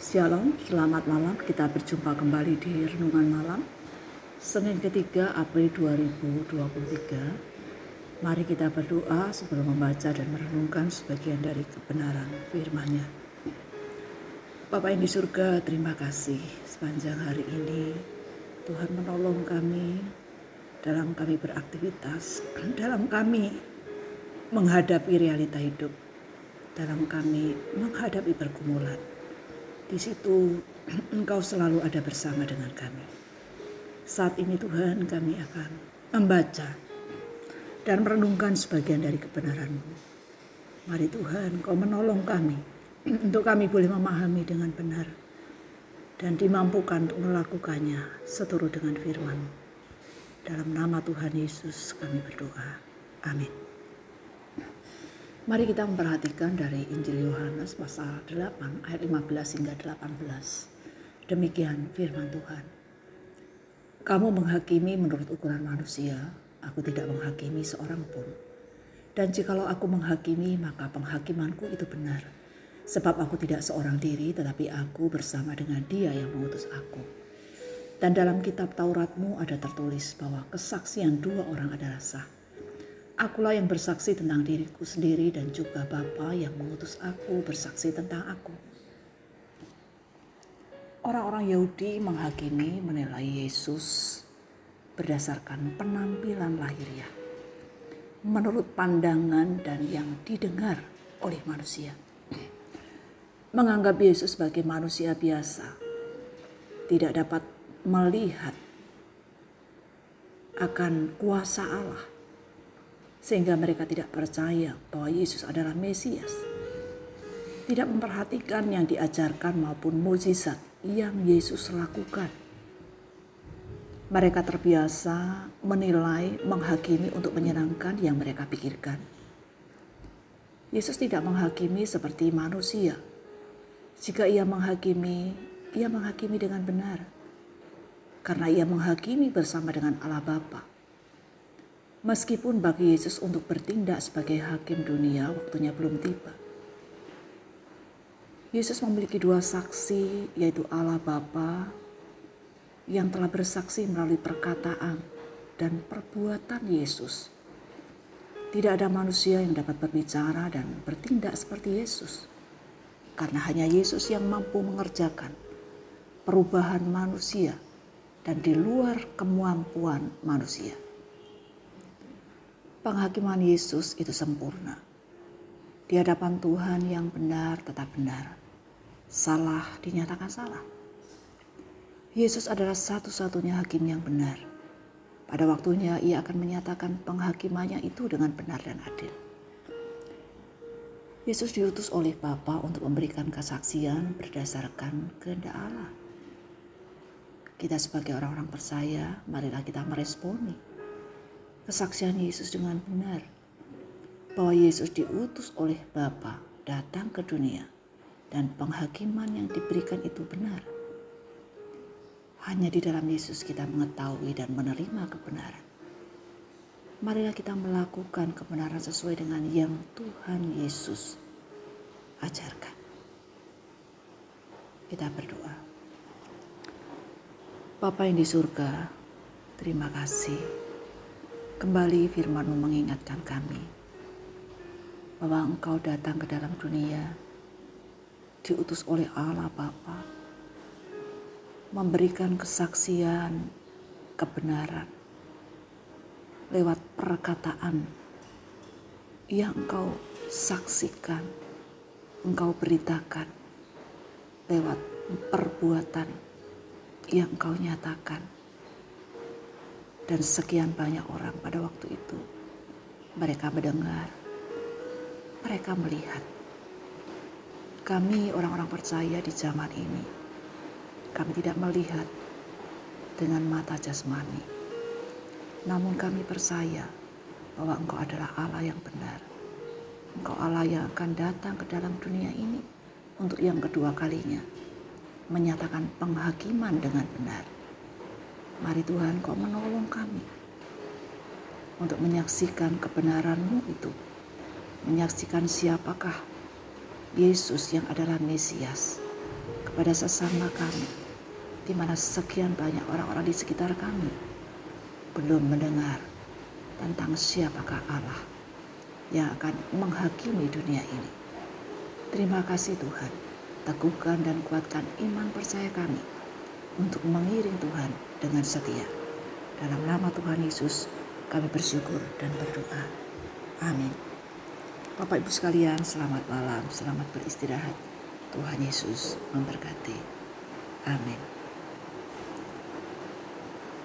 Shalom, selamat malam. Kita berjumpa kembali di Renungan Malam. Senin ketiga April 2023. Mari kita berdoa sebelum membaca dan merenungkan sebagian dari kebenaran firman-Nya. Bapak yang di surga, terima kasih sepanjang hari ini. Tuhan menolong kami dalam kami beraktivitas, dalam kami menghadapi realita hidup, dalam kami menghadapi pergumulan di situ Engkau selalu ada bersama dengan kami. Saat ini Tuhan kami akan membaca dan merenungkan sebagian dari kebenaran-Mu. Mari Tuhan Kau menolong kami untuk kami boleh memahami dengan benar dan dimampukan untuk melakukannya seturut dengan firman Dalam nama Tuhan Yesus kami berdoa. Amin. Mari kita memperhatikan dari Injil Yohanes pasal 8 ayat 15 hingga 18. Demikian firman Tuhan. Kamu menghakimi menurut ukuran manusia, aku tidak menghakimi seorang pun. Dan jikalau aku menghakimi, maka penghakimanku itu benar. Sebab aku tidak seorang diri, tetapi aku bersama dengan dia yang mengutus aku. Dan dalam kitab Tauratmu ada tertulis bahwa kesaksian dua orang adalah sah. Akulah yang bersaksi tentang diriku sendiri dan juga Bapa yang mengutus aku bersaksi tentang aku. Orang-orang Yahudi menghakimi menilai Yesus berdasarkan penampilan lahiriah. Menurut pandangan dan yang didengar oleh manusia. Menganggap Yesus sebagai manusia biasa. Tidak dapat melihat akan kuasa Allah sehingga mereka tidak percaya bahwa Yesus adalah Mesias. Tidak memperhatikan yang diajarkan maupun mujizat yang Yesus lakukan. Mereka terbiasa menilai, menghakimi untuk menyenangkan yang mereka pikirkan. Yesus tidak menghakimi seperti manusia. Jika ia menghakimi, ia menghakimi dengan benar. Karena ia menghakimi bersama dengan Allah Bapa Meskipun bagi Yesus untuk bertindak sebagai hakim dunia waktunya belum tiba. Yesus memiliki dua saksi yaitu Allah Bapa yang telah bersaksi melalui perkataan dan perbuatan Yesus. Tidak ada manusia yang dapat berbicara dan bertindak seperti Yesus. Karena hanya Yesus yang mampu mengerjakan perubahan manusia dan di luar kemampuan manusia penghakiman Yesus itu sempurna. Di hadapan Tuhan yang benar tetap benar. Salah dinyatakan salah. Yesus adalah satu-satunya hakim yang benar. Pada waktunya ia akan menyatakan penghakimannya itu dengan benar dan adil. Yesus diutus oleh Bapa untuk memberikan kesaksian berdasarkan kehendak Allah. Kita sebagai orang-orang percaya, marilah kita meresponi kesaksian Yesus dengan benar bahwa Yesus diutus oleh Bapa datang ke dunia dan penghakiman yang diberikan itu benar. Hanya di dalam Yesus kita mengetahui dan menerima kebenaran. Marilah kita melakukan kebenaran sesuai dengan yang Tuhan Yesus ajarkan. Kita berdoa. Bapa yang di surga, terima kasih Kembali firmanmu mengingatkan kami bahwa engkau datang ke dalam dunia diutus oleh Allah Bapa memberikan kesaksian kebenaran lewat perkataan yang engkau saksikan, engkau beritakan lewat perbuatan yang engkau nyatakan dan sekian banyak orang pada waktu itu. Mereka mendengar, mereka melihat. Kami orang-orang percaya di zaman ini, kami tidak melihat dengan mata jasmani. Namun kami percaya bahwa Engkau adalah Allah yang benar. Engkau Allah yang akan datang ke dalam dunia ini untuk yang kedua kalinya menyatakan penghakiman dengan benar Mari Tuhan kau menolong kami untuk menyaksikan kebenaran-Mu itu. Menyaksikan siapakah Yesus yang adalah Mesias. kepada sesama kami, di mana sekian banyak orang-orang di sekitar kami belum mendengar tentang siapakah Allah yang akan menghakimi dunia ini. Terima kasih Tuhan, teguhkan dan kuatkan iman percaya kami untuk mengiring Tuhan dengan setia. Dalam nama Tuhan Yesus, kami bersyukur dan berdoa. Amin. Bapak Ibu sekalian, selamat malam, selamat beristirahat. Tuhan Yesus memberkati. Amin.